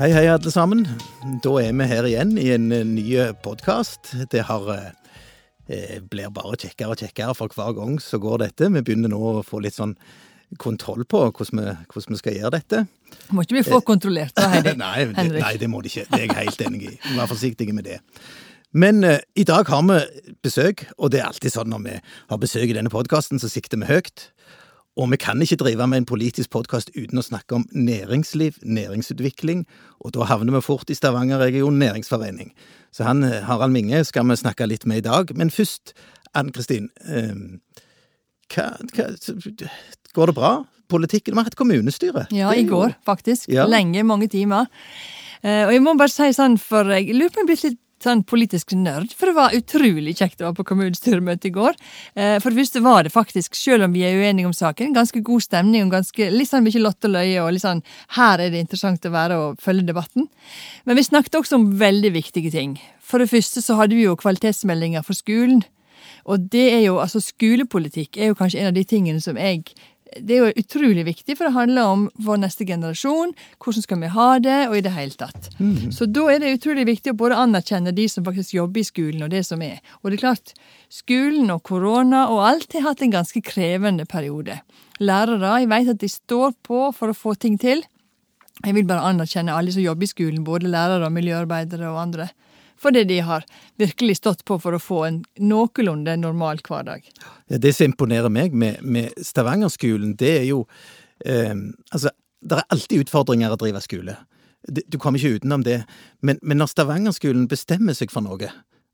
Hei, hei, alle sammen. Da er vi her igjen i en eh, ny podkast. Det har eh, blir bare kjekkere og kjekkere for hver gang så går dette. Vi begynner nå å få litt sånn kontroll på hvordan vi, hvordan vi skal gjøre dette. Må ikke bli for kontrollert da, Henrik. nei, det, nei, det må de ikke. Det er jeg helt enig i. Vær forsiktige med det. Men eh, i dag har vi besøk, og det er alltid sånn når vi har besøk i denne podkasten, så sikter vi høyt. Og vi kan ikke drive med en politisk podkast uten å snakke om næringsliv, næringsutvikling, og da havner vi fort i Stavanger-region næringsforening. Så han, eh, Harald Minge skal vi snakke litt med i dag. Men først, Ann Kristin. Eh, hva, hva, går det bra? Politikken? Vi har hatt kommunestyre. Ja, i går, faktisk. Ja. Lenge, mange timer. Uh, og jeg må bare si sånn, for jeg lurer på om jeg er blitt litt sånn politisk nerd, for det var utrolig kjekt å være på kommunestyremøte i går. Eh, for det første var det faktisk, selv om vi er uenige om saken, ganske god stemning og ganske, litt sånn mye lott og løye, og litt sånn her er det interessant å være og følge debatten. Men vi snakket også om veldig viktige ting. For det første så hadde vi jo kvalitetsmeldinger for skolen. Og det er jo, altså skolepolitikk er jo kanskje en av de tingene som jeg det er jo utrolig viktig, for det handler om vår neste generasjon. Hvordan skal vi ha det, og i det hele tatt. Mm. Så da er det utrolig viktig å både anerkjenne de som faktisk jobber i skolen, og det som er. Og det er klart, skolen og korona og alt har hatt en ganske krevende periode. Lærere, jeg vet at de står på for å få ting til. Jeg vil bare anerkjenne alle som jobber i skolen, både lærere og miljøarbeidere og andre fordi de har virkelig stått på for å få en noenlunde normal hverdag. Ja, det som imponerer meg med, med Stavanger-skolen, det er jo eh, Altså, det er alltid utfordringer å drive skole. Du kommer ikke utenom det. Men, men når Stavanger-skolen bestemmer seg for noe,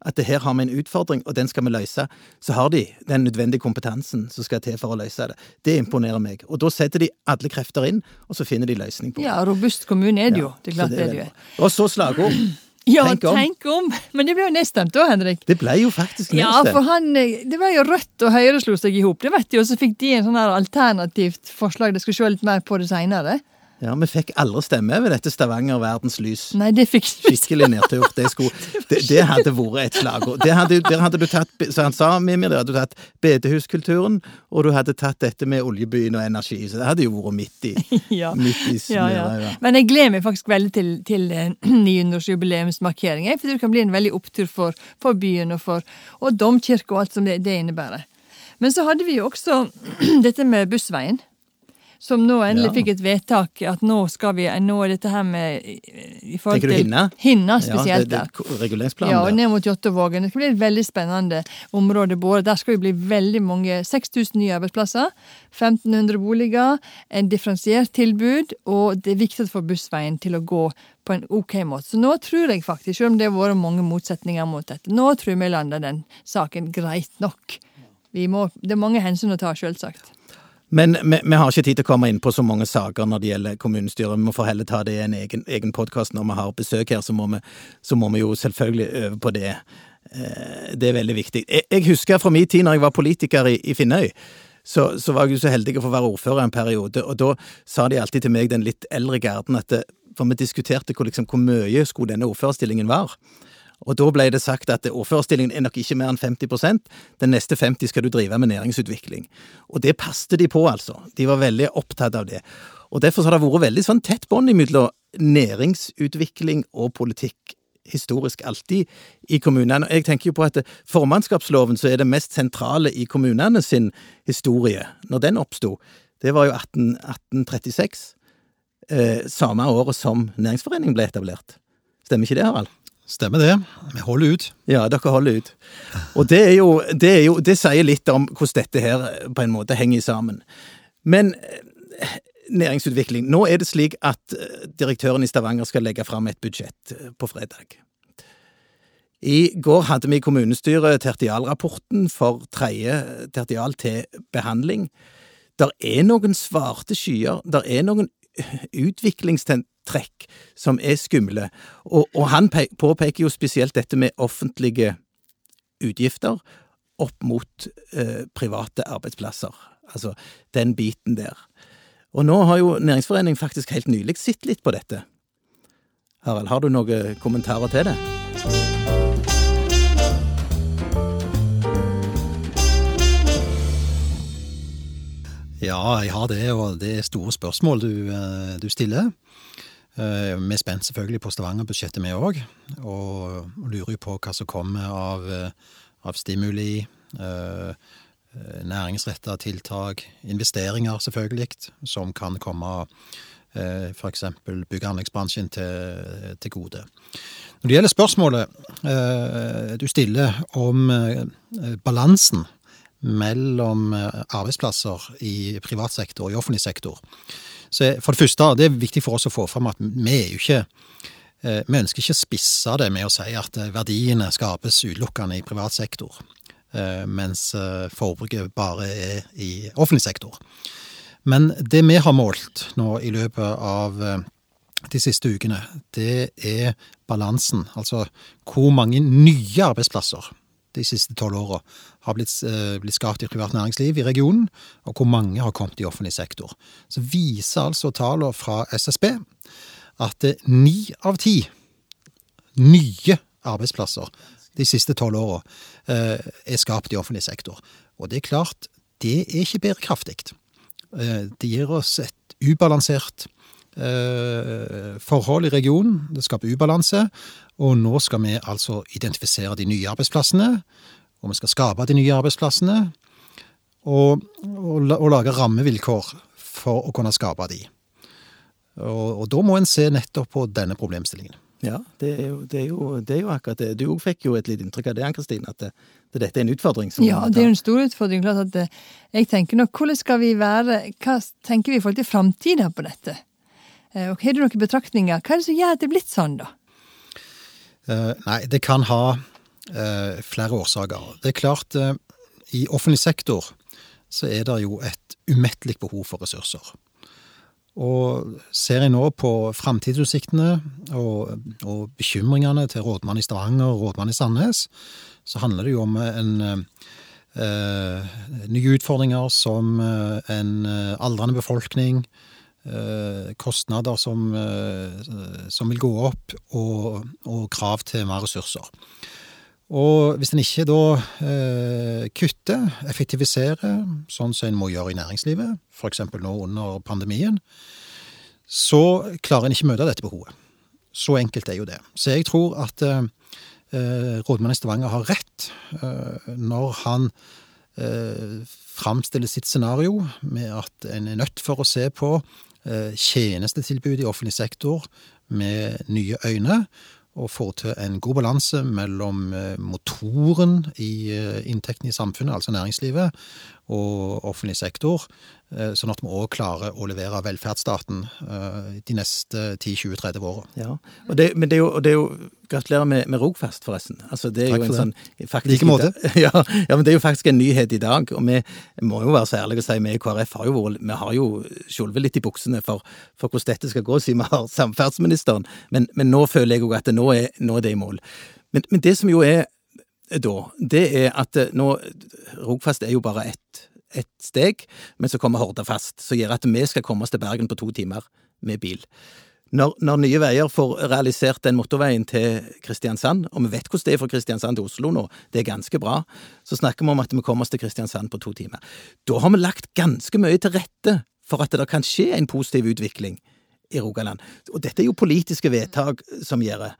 at det her har vi en utfordring, og den skal vi løse, så har de den nødvendige kompetansen som skal til for å løse det. Det imponerer meg. Og da setter de alle krefter inn, og så finner de løsning på det. Ja, robust kommune er det jo. Det er klart det, det er det. Og så slagord. Ja, tenk om. tenk om. Men det ble jo nedstemt da, Henrik. Det ble jo faktisk nedstemt. Ja, for han, eh, Det var jo Rødt og Høyre slo seg i hop, det vet du, og så fikk de en sånn her alternativt forslag. De skulle se litt mer på det seinere. Ja, Vi fikk aldri stemme ved dette Stavanger verdens lys. Nei, det fikk vi Skikkelig nedtur. Det, det, det, hadde vært et slagord. Der hadde, der hadde du tatt, så han sa Mimir, der hadde du tatt bedehuskulturen, og du hadde tatt dette med oljebyen og energi. Så det hadde jo vært midt i, ja. midt i ja, ja. ja, Men jeg gleder meg faktisk veldig til, til 900-årsjubileumsmarkeringen. For det kan bli en veldig opptur for, for byen og for og domkirke og alt som det, det innebærer. Men så hadde vi jo også dette med Bussveien som nå endelig ja. fikk et vedtak at nå skal vi nå er dette her med i forhold Tenker du Hinna? Hinna spesielt. Ja, det, det reguleringsplanen Ja, og ned mot Jåttåvågen. Det skal bli et veldig spennende område. både. Der skal vi bli veldig mange 6000 nye arbeidsplasser, 1500 boliger, en differensiert tilbud, og det er viktig for bussveien til å gå på en ok måte. Så nå tror jeg faktisk, selv om det har vært mange motsetninger mot dette, nå tror jeg vi lander den saken greit nok. Må, det er mange hensyn å ta, selvsagt. Men vi, vi, har ikke tid til å komme inn på så mange saker når det gjelder kommunestyret. Vi må for heller ta det i en egen, egen podkast når vi har besøk her, så må, vi, så må vi jo selvfølgelig øve på det. Eh, det er veldig viktig. Jeg, husker fra min tid når jeg var politiker i, i Finnøy. Så, så, var jeg jo så heldig å få være ordfører en periode, og da sa de alltid til meg, den litt eldre garden, at det, for vi diskuterte hvor, liksom, hvor mye skulle denne ordførerstillingen være. Og da ble det sagt at ordførerstillingen er nok ikke mer enn 50% Den neste 50 skal du drive med næringsutvikling. Og det passte de på, altså. De var veldig opptatt av det. Og derfor har det vært veldig sånn tett bånd mellom næringsutvikling og politikk historisk alltid i kommunene. Jeg tenker jo på at formannskapsloven så er det mest sentrale i kommunene sin historie, når den oppsto, det var jo 18, 1836. Eh, samme året som Næringsforeningen ble etablert. Stemmer ikke det, Harald? Stemmer det. Vi holder ut. Ja, dere holder ut. Og det, er jo, det, er jo, det sier litt om hvordan dette her på en måte henger sammen. Men eh, næringsutvikling. Nå er det slik at eh, direktøren i Stavanger skal legge fram et budsjett eh, på fredag. I går hadde vi i kommunestyret tertialrapporten for tredje tertial til behandling. Der er noen svarte skyer, der er noen utviklingstrekk som er skumle. Og, og han påpeker jo spesielt dette med offentlige utgifter opp mot eh, private arbeidsplasser. Altså den biten der. Og nå har jo Næringsforeningen faktisk helt nylig sett litt på dette. Harald, har du noen kommentarer til det? Ja, jeg har det, og det er store spørsmål du, eh, du stiller. Vi er spent selvfølgelig på Stavanger-budsjettet, vi òg. Og lurer jo på hva som kommer av, av stimuli, næringsretta tiltak, investeringer selvfølgelig, som kan komme f.eks. bygg- og anleggsbransjen til, til gode. Når det gjelder spørsmålet du stiller om balansen mellom arbeidsplasser i privat sektor og i offentlig sektor, så for det første, det er viktig for oss å få fram at vi er jo ikke Vi ønsker ikke å spisse det med å si at verdiene skapes utelukkende i privat sektor, mens forbruket bare er i offentlig sektor. Men det vi har målt nå i løpet av de siste ukene, det er balansen. Altså hvor mange nye arbeidsplasser de siste tolv åra har blitt, blitt, skapt i privat næringsliv i regionen, og hvor mange har kommet i offentlig sektor. Så viser altså tallene fra SSB at ni av ti nye arbeidsplasser de siste tolv åra er skapt i offentlig sektor. Og det er klart, det er ikke bærekraftig. Det gir oss et ubalansert forhold i regionen. Det skaper ubalanse. Og nå skal vi altså identifisere de nye arbeidsplassene, og vi skal skape de nye arbeidsplassene. Og, og, og lage rammevilkår for å kunne skape de. Og, og da må en se nettopp på denne problemstillingen. Ja, det er, jo, det, er jo, det er jo, akkurat det. Du fikk jo et lite inntrykk av det, Ann-Kristin, at det, dette er en utfordring. ja, det er jo en stor utfordring. klart at eh, Jeg tenker nå, hvordan skal vi være, hva tenker vi i forhold til framtida på dette? Eh, og Har du noen betraktninger? Hva er det som gjør at det er blitt sånn, da? Uh, nei, det kan ha uh, flere årsaker. Det er klart, uh, i offentlig sektor så er det jo et umettelig behov for ressurser. Og ser jeg nå på framtidsutsiktene og, og, bekymringene til rådmannen i Stavanger og rådmannen i Sandnes, så handler det jo om en, nye utfordringer som en aldrende befolkning, kostnader som, eh, som, vil gå opp, og, og, krav til mer ressurser. Og hvis en ikke da kutter, effektiviserer, sånn som en må gjøre i næringslivet, f.eks. nå under pandemien, så klarer en ikke møte dette behovet. Så enkelt er jo det. Så jeg tror at eh, rådmannen i Stavanger har rett eh, når han eh, framstiller sitt scenario med at en er nødt for å se på eh, tjenestetilbudet i offentlig sektor med nye øyne, og få til en god balanse mellom eh, motoren i eh, inntektene i samfunnet, altså næringslivet, og offentlig sektor, Eh, sånn at vi òg klarer å levere velferdsstaten eh, de neste 10-20-30 åra. Ja, og det, men det er jo, det er jo Gratulerer med, med Rogfast, forresten. Altså, det er Takk jo en sånn, faktisk, like måte. Ja, ja, men det er jo faktisk en nyhet i dag. Og vi må jo være så ærlige å si vi i KrF har jo, vi har jo skjolvet litt i buksene for, for, hvordan dette skal gå, siden vi har samferdselsministeren. Men, men, nå føler jeg jo at det, nå, er, nå er det i mål. Men, men, det som jo er da, det er at nå Rogfast er jo bare ett et steg, men så kommer Hordafast, som gjør at vi skal komme oss til Bergen på to timer med bil. Når, når, Nye Veier får realisert den motorveien til Kristiansand, og vi vet hvordan det er fra Kristiansand til Oslo nå, det er ganske bra, så snakker vi om at vi kommer oss til Kristiansand på to timer. Da har vi lagt ganske mye til rette for at det kan skje en positiv utvikling i Rogaland. Og dette er jo politiske vedtak som gjør det.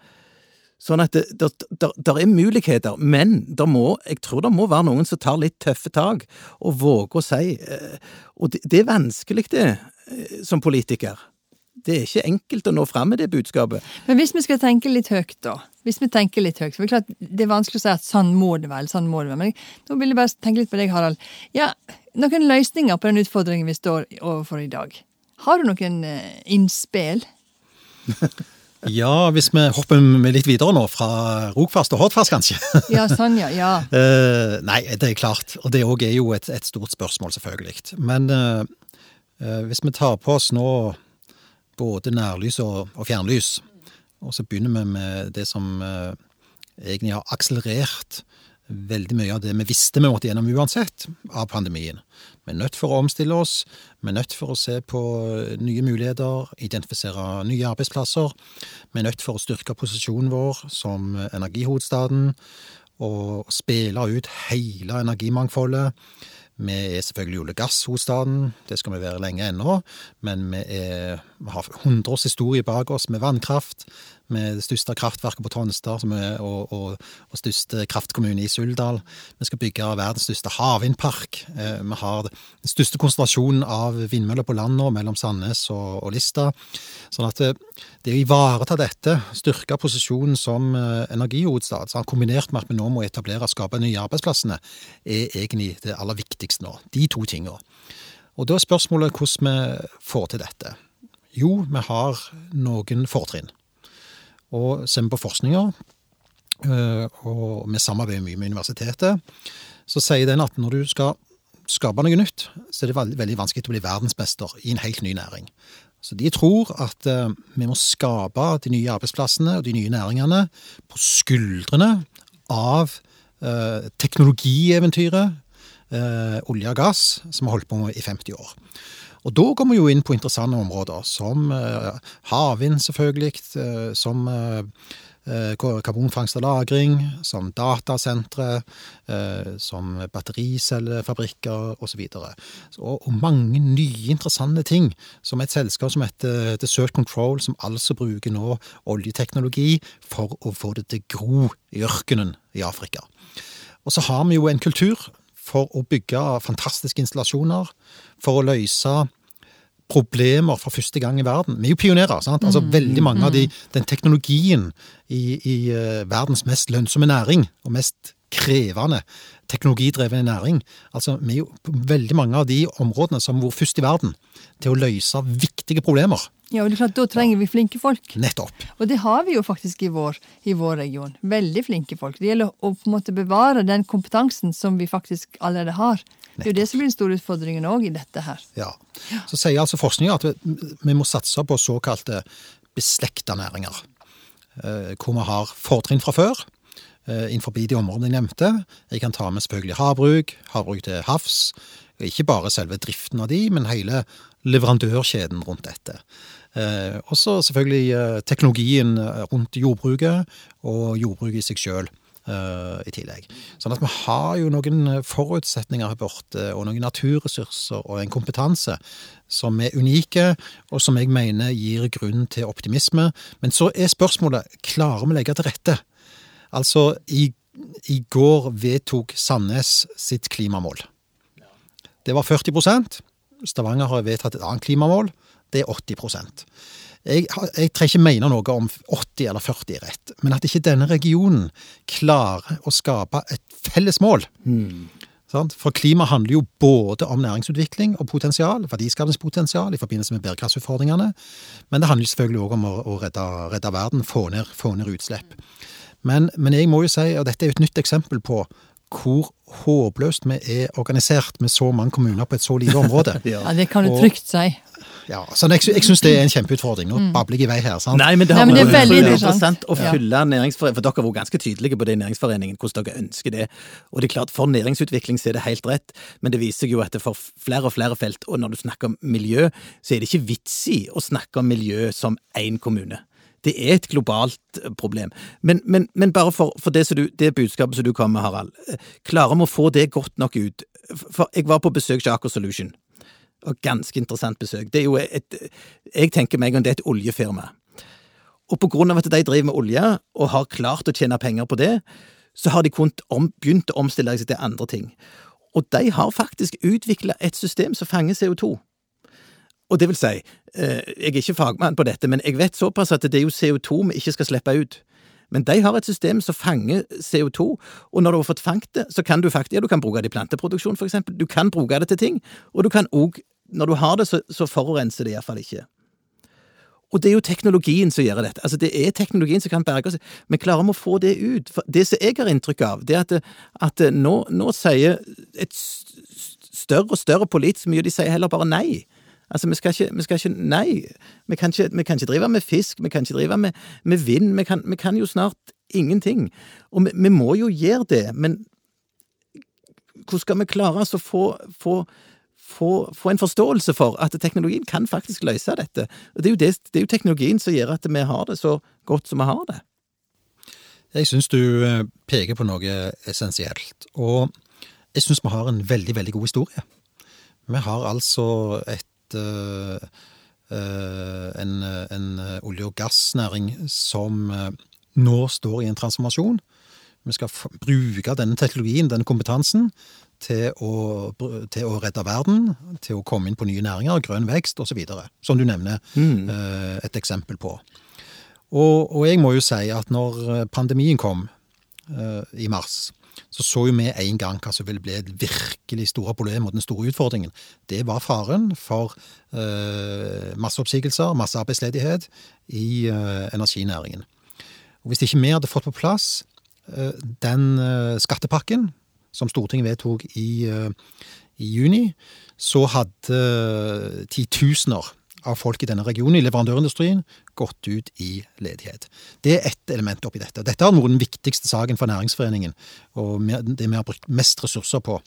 Sånn at det der, der, der er muligheter, men må, jeg tror det må være noen som tar litt tøffe tak og våger å si eh, Og det, det er vanskelig, det, eh, som politiker. Det er ikke enkelt å nå fram med det budskapet. Men hvis vi skal tenke litt høyt, da. Hvis vi tenker litt høyt, for Det er klart, det er vanskelig å si at sånn må det være, sånn må det være. Men nå vil jeg bare tenke litt på deg, Harald. Ja, Noen løsninger på den utfordringen vi står overfor i dag. Har du noen uh, innspill? Ja, hvis vi hopper litt videre nå, fra Rogfast og Hordfast, kanskje. Ja, sånn, ja. ja. Uh, nei, det er klart. Og det òg er jo et, et, stort spørsmål, selvfølgelig. Men uh, uh, hvis vi tar på oss nå både nærlys og, og fjernlys, og så begynner vi med det som egentlig har akselerert veldig mye av det vi visste vi måtte gjennom uansett av pandemien. Vi er nødt for å omstille oss, vi er nødt for å se på nye muligheter, identifisere nye arbeidsplasser. Vi er nødt for å styrke posisjonen vår som energihovedstaden og spille ut hele energimangfoldet. Vi er selvfølgelig olje- og gasshovedstaden, det skal vi være lenge ennå, men vi er Vi har 100 års historie bak oss med vannkraft, med det største kraftverket på Tonstad og, og, og, største kraftkommune i Suldal. Vi skal bygge verdens største havvindpark. Eh, vi har den største konsentrasjonen av vindmøller på land nå, mellom Sandnes og, og Lista. Sånn at det, eh, det å ivareta dette, styrke posisjonen som eh, energihovedstad, kombinert med at vi nå må etablere og skape nye arbeidsplassene, er egentlig det aller viktigste nå. De to tingene. Og da er spørsmålet hvordan vi får til dette. Jo, vi har noen fortrinn. Og ser vi på forskninga, eh, og vi samarbeider mye med universitetet, så sier den at når du skal skape noe nytt, så er det veldig, vanskelig å bli verdensmester i en helt ny næring. Så de tror at uh, vi må skape de nye arbeidsplassene og de nye næringene på skuldrene av uh, teknologieventyret olje og gass, som har holdt på med i 50 år. Og da går vi jo inn på interessante områder, som uh, havvind, selvfølgelig, uh, som uh, karbonfangst og -lagring, som datasentre, som battericellefabrikker osv. Og, og mange nye interessante ting, som et selskap som heter Desert Control, som altså bruker nå oljeteknologi for å få det til gro i ørkenen i Afrika. Og så har vi jo en kultur for å bygge fantastiske installasjoner, for å løse problemer for første gang i verden. Vi er jo pionerer. sant? Altså mm, Veldig mange av de, mm. den teknologien i, i uh, verdens mest lønnsomme næring, og mest krevende teknologidrevne næring. Altså, Vi er jo på veldig mange av de områdene som har vært først i verden til å løse viktige problemer. Ja, og det er klart, Da trenger vi flinke folk. Nettopp. Og det har vi jo faktisk i vår, i vår region. Veldig flinke folk. Det gjelder å på en måte bevare den kompetansen som vi faktisk allerede har. Nettopp. Det er jo det som blir den store utfordringen òg i dette her. Ja. Så sier altså forskninga at vi, vi, må satse på såkalte beslekta næringer. Eh, hvor vi har fortrinn fra før eh, innenfor de områdene jeg nevnte. Jeg kan ta med selvfølgelig havbruk, havbruk til havs. Ikke bare selve driften av de, men hele leverandørkjeden rundt dette. Eh, og så selvfølgelig eh, teknologien eh, rundt jordbruket, og jordbruket i seg sjøl i tillegg. Sånn at vi har jo noen forutsetninger her borte, og noen naturressurser og en kompetanse som er unike, og som jeg mener gir grunn til optimisme. Men så er spørsmålet klarer vi å legge til rette? Altså, i, i går vedtok Sandnes sitt klimamål. Det var 40% Stavanger har vedtatt et annet klimamål det er 80 jeg, jeg trenger ikke mene noe om 80 eller 40 rett, men at ikke denne regionen klarer å skape et felles mål. Mm. For klima handler jo både om næringsutvikling og potensial, verdiskapingspotensial i forbindelse med bærekraftsutfordringene, men det handler selvfølgelig òg om å, å redde, redde, verden, få ned, få ned utslipp. Men, men, jeg må jo si, og dette er jo et nytt eksempel på hvor håpløst vi er organisert med så mange kommuner på et så lite område. ja. det kan du trygt si. Ja, så Jeg, jeg syns det er en kjempeutfordring. Nå mm. babler jeg i vei her. sant? Nei, men det har vært veldig interessant å fylle næringsforeningen, for dere har vært ganske tydelige på det i Næringsforeningen, hvordan dere ønsker det. Og det er klart, For næringsutvikling så er det helt rett, men det viser seg jo at det for flere og flere felt, og når du snakker om miljø, så er det ikke vits i å snakke om miljø som én kommune. Det er et globalt eh, problem. Men, men, men bare for, for det, du, det, budskapet som du kom med, Harald. Eh, klarer vi å få det godt nok ut? For jeg var på besøk hos Aker Solution og ganske interessant besøk. Det er jo et Jeg tenker meg om det er et oljefirma. Og på grunn av at de driver med olje, og har klart å tjene penger på det, så har de om, begynt å omstille seg til andre ting. Og de har faktisk utvikla et system som fanger CO2. Og det vil si, eh, jeg er ikke fagmann på dette, men jeg vet såpass at det er jo CO2 vi ikke skal slippe ut. Men de har et system som fanger CO2, og når du har fått fanget det, så kan du faktisk ja, du kan bruke det i planteproduksjon, for eksempel. Du kan bruke det til ting, og du kan òg Når du har det, så, så forurenser det iallfall ikke. Og det er jo teknologien som gjør dette. Altså, det er teknologien som kan berge oss. Men klarer vi å få det ut? For det som jeg har inntrykk av, det er at, at nå, nå sier et større og større politisk mye, de sier heller bare nei. Altså, vi skal ikke, vi skal ikke Nei, vi kan ikke, vi kan ikke, drive med fisk, vi kan ikke drive med, med vind, vi kan, vi kan, jo snart ingenting. Og vi, vi, må jo gjøre det, men hvordan skal vi klare oss å få, få, få, få, en forståelse for at teknologien kan faktisk løse dette? Og det er, det, det er jo teknologien som gjør at vi har det så godt som vi har det. Jeg syns du eh, peker på noe essensielt, og jeg syns vi har en veldig, veldig god historie. Vi har altså et øh, en, en olje- og gassnæring som nå står i en transformasjon. Vi skal bruke denne teknologien, denne kompetansen, til å, til å, redde verden, til å komme inn på nye næringer, grønn vekst osv. Som du nevner mm. et eksempel på. Og, og, jeg må jo si at når pandemien kom i mars, så så jo vi en gang hva som ville bli et virkelig store problem og den store utfordringen. Det var faren for uh, masseoppsigelser, massearbeidsledighet i uh, energinæringen. Og Hvis ikke vi hadde fått på plass uh, den skattepakken som Stortinget vedtok i, i juni, så hadde titusener av folk i denne regionen, i leverandørindustrien, gått ut i ledighet. Det er ett element oppi dette. Dette har vært den viktigste saken for Næringsforeningen, og det vi har brukt mest ressurser på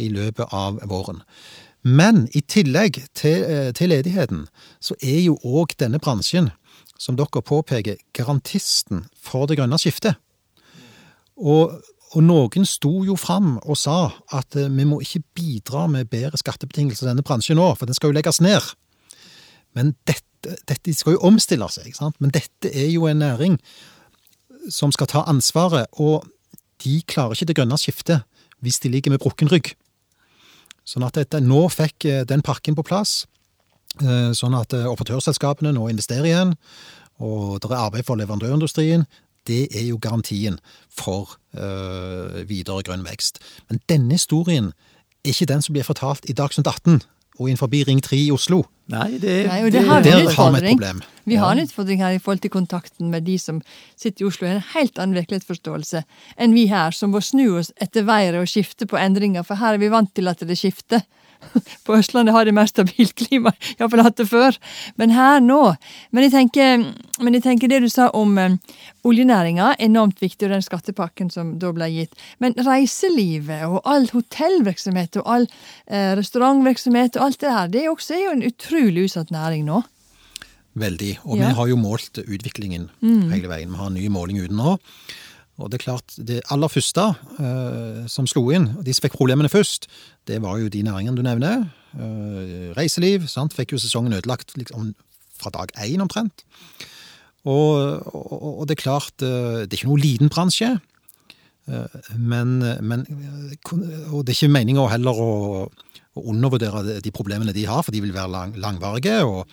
i løpet av våren. Men i tillegg til, eh, til ledigheten, så er jo òg denne bransjen, som dere påpeker, garantisten for det grønne skiftet. Og, og noen sto jo fram og sa at eh, vi må ikke bidra med bedre skattebetingelser i denne bransjen nå, for den skal jo legges ned. Men dette, dette skal jo omstille seg, ikke sant? men dette er jo en næring som skal ta ansvaret, og de klarer ikke det grønne skiftet hvis de ligger med brukken rygg. Sånn at dette, nå fikk eh, den pakken på plass, eh, sånn at operatørselskapene nå investerer igjen, og det er arbeid for leverandørindustrien. Det er jo garantien for øh, videre grønn vekst. Men denne historien er ikke den som blir fortalt i Dagsnytt 18 og innenfor Ring 3 i Oslo. Nei, det, Nei, det har der har vi et problem. Vi har en utfordring her i forhold til kontakten med de som sitter i Oslo. En helt annen virkelighetsforståelse enn vi her, som må snu oss etter været og skifte på endringer. For her er vi vant til at det skifter. På Østlandet har de mer stabilt klima, iallfall hatt det før. Men her nå Men jeg tenker, men jeg tenker det du sa om um, oljenæringa, enormt viktig, og den skattepakken som da ble gitt. Men reiselivet og all hotellvirksomhet og all uh, restaurantvirksomhet og alt det her, det også er jo en utrolig utsatt næring nå. Veldig. Og ja. vi har jo målt utviklingen mm. hele veien. Vi har en ny måling ute nå. Og det er klart, det aller første uh, som slo inn, de som fikk problemene først, det var jo de næringene du nevner. Uh, reiseliv. sant, Fikk jo sesongen ødelagt liksom, fra dag én omtrent. Og, og, og, det er klart, uh, det er ikke noe liten bransje. Men, men, Og det er ikke meninga heller å, å, undervurdere de problemene de har, for de vil være lang, langvarige. Og,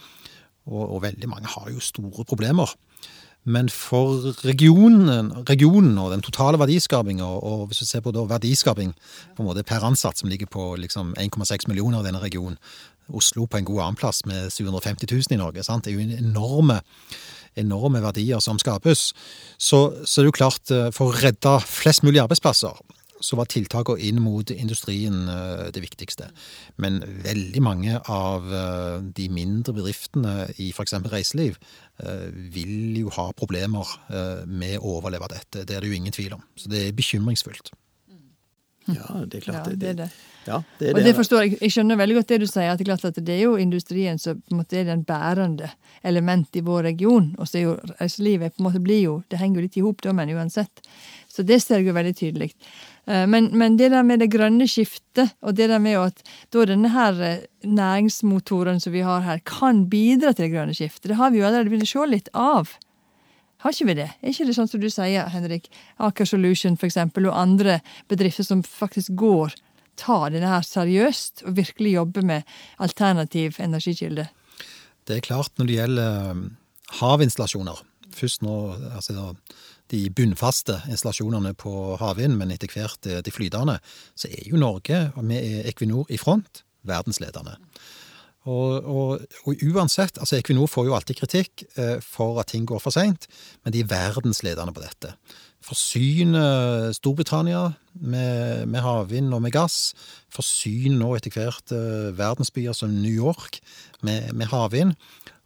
og, veldig mange har jo store problemer. Men for regionen, regionen og den totale verdiskapinga, og hvis du ser på verdiskaping på en måte per ansatt, som ligger på liksom 1,6 millioner i denne regionen Oslo på en god annenplass med 750 000 i Norge. Sant? Det er jo enorme, enorme verdier som skapes. Så, så det jo klart, eh, for å redde flest mulig arbeidsplasser, så var tiltakene inn mot industrien eh, det viktigste. Men veldig mange av eh, de mindre bedriftene i f.eks. reiseliv eh, vil jo ha problemer med å overleve dette. Det er det jo ingen tvil om. Så det er bekymringsfullt. Ja, det er klart. Ja, det er det. Ja, det er og det forstår jeg. Jeg skjønner veldig godt det du sier, at det er klart at det er jo industrien som på en måte er den bærende element i vår region. Og så er jo reiselivet på en måte blir jo Det henger jo litt i hop, da, men uansett. Så det ser jeg jo veldig tydelig. Eh, men, men, det der med det grønne skiftet, og det der med at da denne her eh, næringsmotoren som vi har her, kan bidra til det grønne skiftet, det har vi jo allerede begynt å se litt av. Har ikke vi det? Er ikke det sånn som du sier, Henrik? Aker Solution eksempel, og andre bedrifter som faktisk går, tar denne her seriøst og virkelig jobber med alternativ energikilde? Det er klart når det gjelder eh, havinstallasjoner. Først nå, altså de bunnfaste installasjonene på havvind, men etter hvert de flytende, så er jo Norge, med Equinor i front, verdensledende. Og, og, og, uansett, altså Equinor får jo alltid kritikk eh, for at ting går for seint, men de er verdensledende på dette. Forsyner Storbritannia med, med havvind og med gass. Forsyner nå etter hvert eh, verdensbyer som New York med, med havvind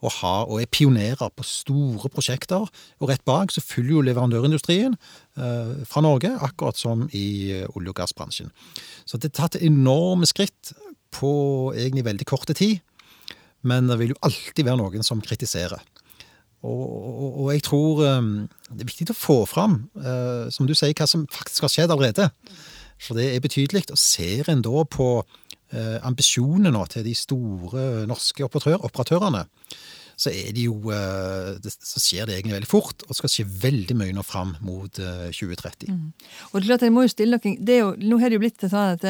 og, ha og er pionerer på store prosjekter. Og rett bak så følger jo leverandørindustrien eh, fra Norge, akkurat som i eh, olje- og gassbransjen. Så det er tatt enorme skritt på egentlig veldig korte tid. Men det vil jo alltid være noen som kritiserer. Og, og, og jeg tror eh, det er viktig å få fram, eh, som du sier, hva som faktisk har skjedd allerede. For det er betydelig. Og ser en da på ambisjonene nå til de store norske operatør, operatørene, så, jo, så skjer det egentlig veldig fort, og skal skje veldig mye nå fram mot 2030. Mm. Og det er klart, jeg må jo stille noen, det er jo, Nå har det jo blitt sånn at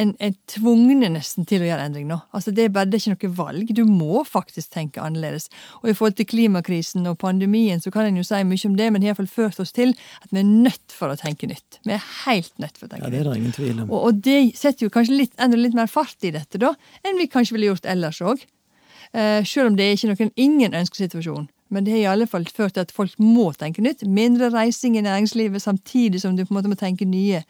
en er tvungne nesten til å gjøre endring nå. Altså Det er bare det er ikke noe valg. Du må faktisk tenke annerledes. Og i forhold til klimakrisen og pandemien så kan en jo si mye om det, men det har iallfall ført oss til at vi er nødt for å tenke nytt. Vi er helt nødt for å tenke nytt. Ja, det er det ingen tvil om. Og, og, det setter jo kanskje litt, enda litt mer fart i dette, da, enn vi kanskje ville gjort ellers òg. Eh, selv om det er ikke noen ingen ønskesituasjon. Men det har i alle fall ført til at folk må tenke nytt. Mindre reising i næringslivet samtidig som du på en måte må tenke nye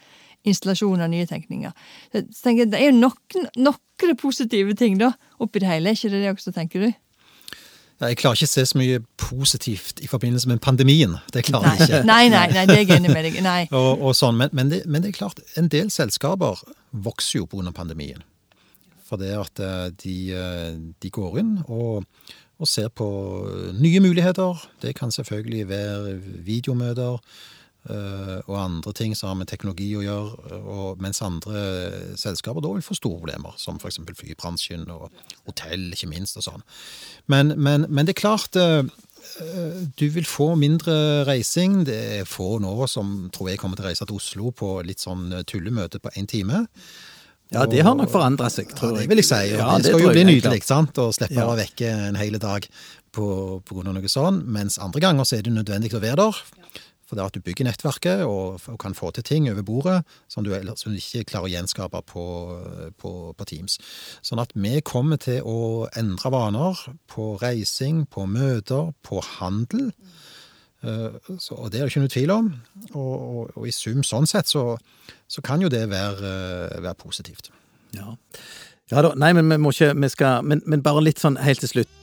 installasjon av nye tenkninger. Så tenker jeg, Det er jo noen, noen positive ting da, oppi det hele, er ikke det det også, tenker du? Jeg klarer ikke å se så mye positivt i forbindelse med pandemien. Det klarer jeg ikke. Nei, nei, nei, det er jeg enig med deg nei. og, og sånn, men, men, det, men, det, er klart, en del selskaper vokser jo pga. pandemien. For det at eh, de, eh, de går inn og, og, ser på nye muligheter. Det kan selvfølgelig være videomøter. Eh, og andre ting som har med teknologi å gjøre, og mens andre selskaper da vil få store problemer, som f.eks. flybransjen og hotell, ikke minst, og sånn. Men, men, men, det er klart eh, du vil få mindre reising. Det er få nå som tror jeg kommer til å reise til Oslo på litt sånn tullemøte på én time. Ja, det har nok forandra seg, tror jeg. Ja, det vil jeg si. Ja, det, det skal jo bli nydelig sant? å slippe ja. å vekke en hel dag på, på grunn av noe sånt. Mens andre ganger så er det nødvendig å være der. For det at du bygger nettverket og, og kan få til ting over bordet som du, som du ikke klarer å gjenskape på, på, på, Teams. Sånn at vi kommer til å endre vaner på reising, på møter, på handel. Uh, så, og det er det ikke noe tvil om. Og, og, og i sum sånn sett så, så kan jo det være, uh, være positivt. Ja. ja da, nei, men vi må ikke vi skal, men, men bare litt sånn helt til slutt.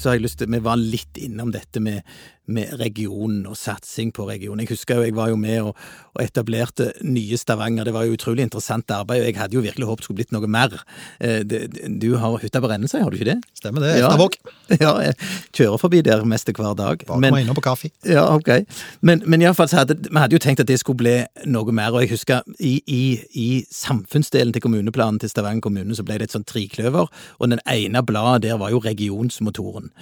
Så har jeg lyst til Vi var litt innom dette med, med regionen og satsing på regionen. Jeg husker jo jeg var jo med og, og, etablerte nye Stavanger. Det var jo utrolig interessant arbeid, og jeg hadde jo virkelig håpet det skulle blitt noe mer. Eh, du har hytta på Rennesøy, har du ikke det? Stemmer det. Estavåg. Ja, ja, jeg kjører forbi der mest hver dag. Bare meg innom på kaffe. Ja, ok. Men, men iallfall så hadde vi hadde jo tenkt at det skulle bli noe mer, og jeg husker i, i, i samfunnsdelen til kommuneplanen til Stavanger kommune så ble det et sånt trikløver, og den ene bladet der var jo regionsmotoren.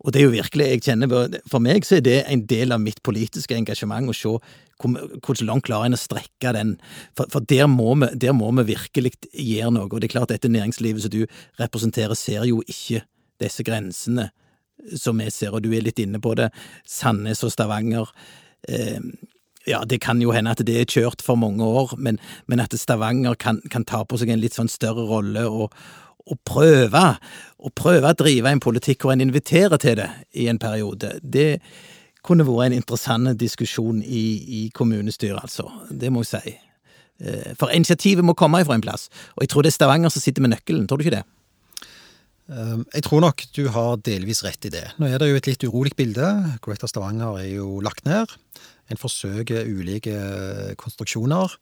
Og det er jo virkelig, jeg kjenner, For meg så er det en del av mitt politiske engasjement å se hvor langt klarer en å strekke den. For, for der, må vi, der, må vi, virkelig gjøre noe. Og det er klart, dette næringslivet som du representerer, ser jo ikke disse grensene som vi ser, og du er litt inne på det. Sandnes og Stavanger. Eh, ja, det kan jo hende at det er kjørt for mange år, men, men at Stavanger kan, kan, ta på seg en litt sånn større rolle og, å prøve, å prøve å drive en politikk hvor en inviterer til det i en periode, det kunne vært en interessant diskusjon i, i kommunestyret, altså. Det må jeg si. Eh, for initiativet må komme fra en plass, og jeg tror det er Stavanger som sitter med nøkkelen, tror du ikke det? Ehm, jeg tror nok du har delvis rett i det. Nå er det jo et litt urolig bilde. Greater Stavanger er jo lagt ned. En forsøker ulike konstruksjoner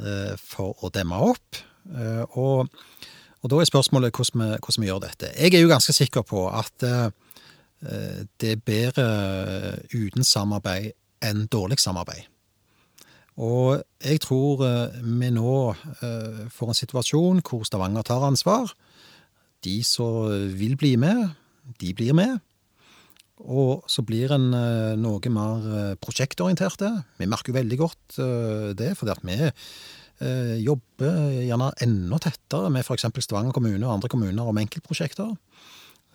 eh, for å demme opp. Eh, og og Da er spørsmålet hvordan vi, hvordan vi, gjør dette. Jeg er jo ganske sikker på at eh, det er bedre uten samarbeid enn dårlig samarbeid. Og jeg tror eh, vi nå eh, får en situasjon hvor Stavanger tar ansvar. De som vil bli med, de blir med. Og så blir en noe mer prosjektorienterte. Vi merker jo veldig godt det, fordi at vi Eh, jobber gjerne enda tettere med f.eks. Stavanger kommune og andre kommuner om enkeltprosjekter.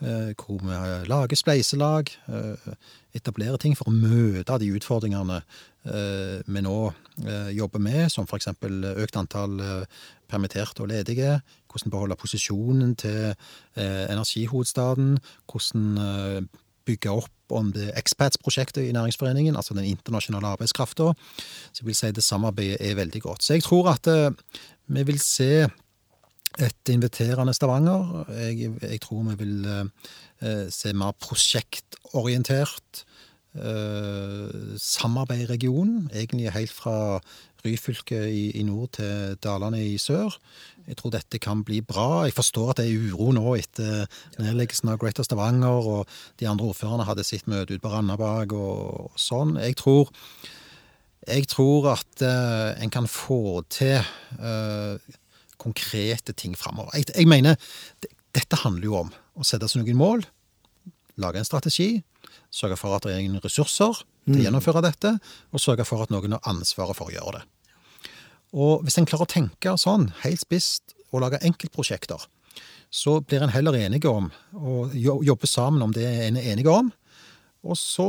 Eh, hvor vi lager spleiselag, eh, etablerer ting for å møte de utfordringene vi nå jobber med, som f.eks. økt antall permitterte og ledige, hvordan beholde posisjonen til energihovedstaden, hvordan bygge opp om det Expats-prosjektet i Næringsforeningen, altså den internasjonale arbeidskrafta. Så jeg vil si det samarbeidet er veldig godt. Så jeg tror at uh, vi vil se et inviterende Stavanger. Jeg, jeg tror vi vil uh, se mer prosjektorientert. eh, samarbeid i regionen, egentlig helt fra Ryfylke i, i nord til Dalane i sør. Jeg tror dette kan bli bra. Jeg forstår at det er uro nå etter nedleggelsen av Greater Stavanger, og de andre ordførerne hadde sitt møte ute på Randaberg og, sånn. Jeg tror, jeg tror at uh, en kan få til uh, konkrete ting framover. Jeg, jeg, mener, dette handler jo om å sette seg noen mål, lage en strategi, sørge for at det er ingen ressurser til å mm. gjennomføre dette, og sørge for at noen har ansvaret for å gjøre det. Og hvis en klarer å tenke sånn, helt spisst, og lage enkeltprosjekter, så blir en heller enige om å jobbe sammen om det en er enige om. Og så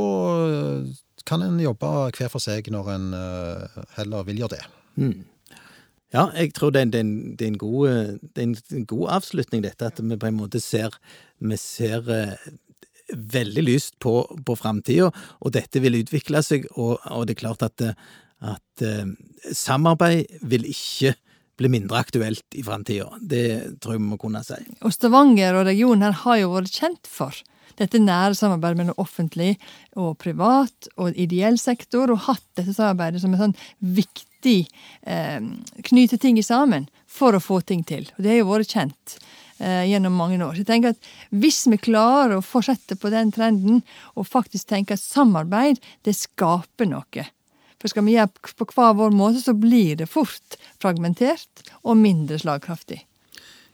kan en jobbe hver for seg når en eh, heller vil gjøre det. Mm. Ja, jeg tror det er, en, det, er god, det er, en, god, avslutning, dette. At vi på en måte ser, vi ser veldig lyst på, på framtida, og dette vil utvikle seg. Og, og, det er klart at, at uh, samarbeid vil ikke bli mindre aktuelt i framtida. Det tror jeg vi må kunne si. Og Stavanger og regionen her har jo vært kjent for dette nære samarbeidet mellom offentlig og privat og ideell sektor, og hatt dette samarbeidet som en sånn viktig eh, knyte ting sammen for å få ting til. Og det har jo vært kjent eh, gjennom mange år. Så jeg tenker at Hvis vi klarer å fortsette på den trenden, og faktisk tenke at samarbeid, det skaper noe. For skal vi gjøre på hver vår måte, så blir det fort fragmentert og mindre slagkraftig.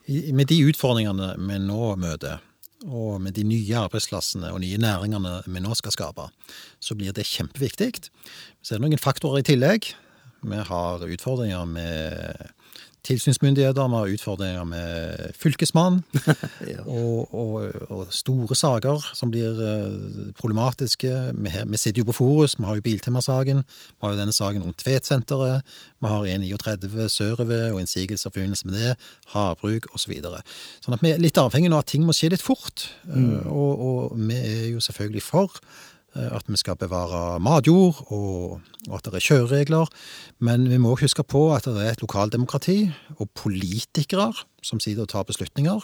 Med de utfordringene vi nå møter, og med de nye arbeidsplassene og nye næringene vi nå skal skape, så blir det kjempeviktig. Så er det noen faktorer i tillegg. Vi har utfordringer med tilsynsmyndigheter, vi har utfordringer med fylkesmann, ja. og, og, og, store saker som blir eh, problematiske. Vi, vi, sitter jo på Forus, vi har jo Biltema-saken, vi har jo denne saken om Tvedsenteret, vi har E39 sørover og innsigelser i forbindelse med det, havbruk osv. Så videre. sånn at vi er litt avhengig av at ting må skje litt fort, mm. Eh, og, og vi er jo selvfølgelig for at vi skal bevare matjord, og, og at det er kjøreregler. Men vi må huske på at det er et lokaldemokrati og politikere som sitter og tar beslutninger,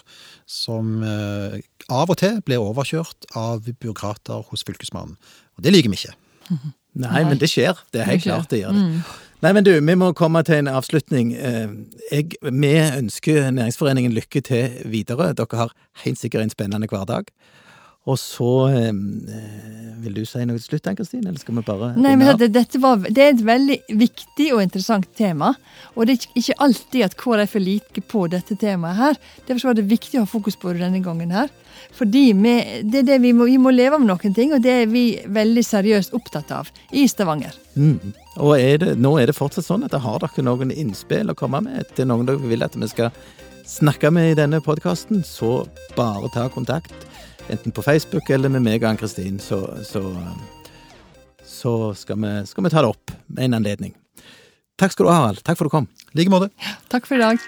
som eh, av og til blir overkjørt av byråkrater hos Fylkesmannen. Og det liker vi ikke. Nei, men det skjer. Det er helt klart det gjør det. Mm. Nei, men du, vi må komme til en avslutning. Eh, jeg, vi ønsker Næringsforeningen lykke til videre. Dere har helt sikkert en spennende hverdag. Og så eh, Vil du si noe til slutt, Ann-Kristin, eller skal vi bare Nei, men det, dette var, det er et veldig viktig og interessant tema. Og det er ikke alltid at KrF er like på dette temaet her. Derfor var det viktig å ha fokus på det denne gangen her. Fordi vi, det det vi, må, vi må leve med noen ting, og det er vi veldig seriøst opptatt av i Stavanger. Mm. Og er det, nå er det fortsatt sånn at har dere noen innspill å komme med til noen dere vil at vi skal snakke med i denne podkasten, så bare ta kontakt enten på Facebook eller med meg og Ann-Kristin, så, så, så skal, vi, skal, vi, ta det opp med en anledning. Takk skal du ha, Harald. Takk for at du kom. I like måte. Takk for i dag.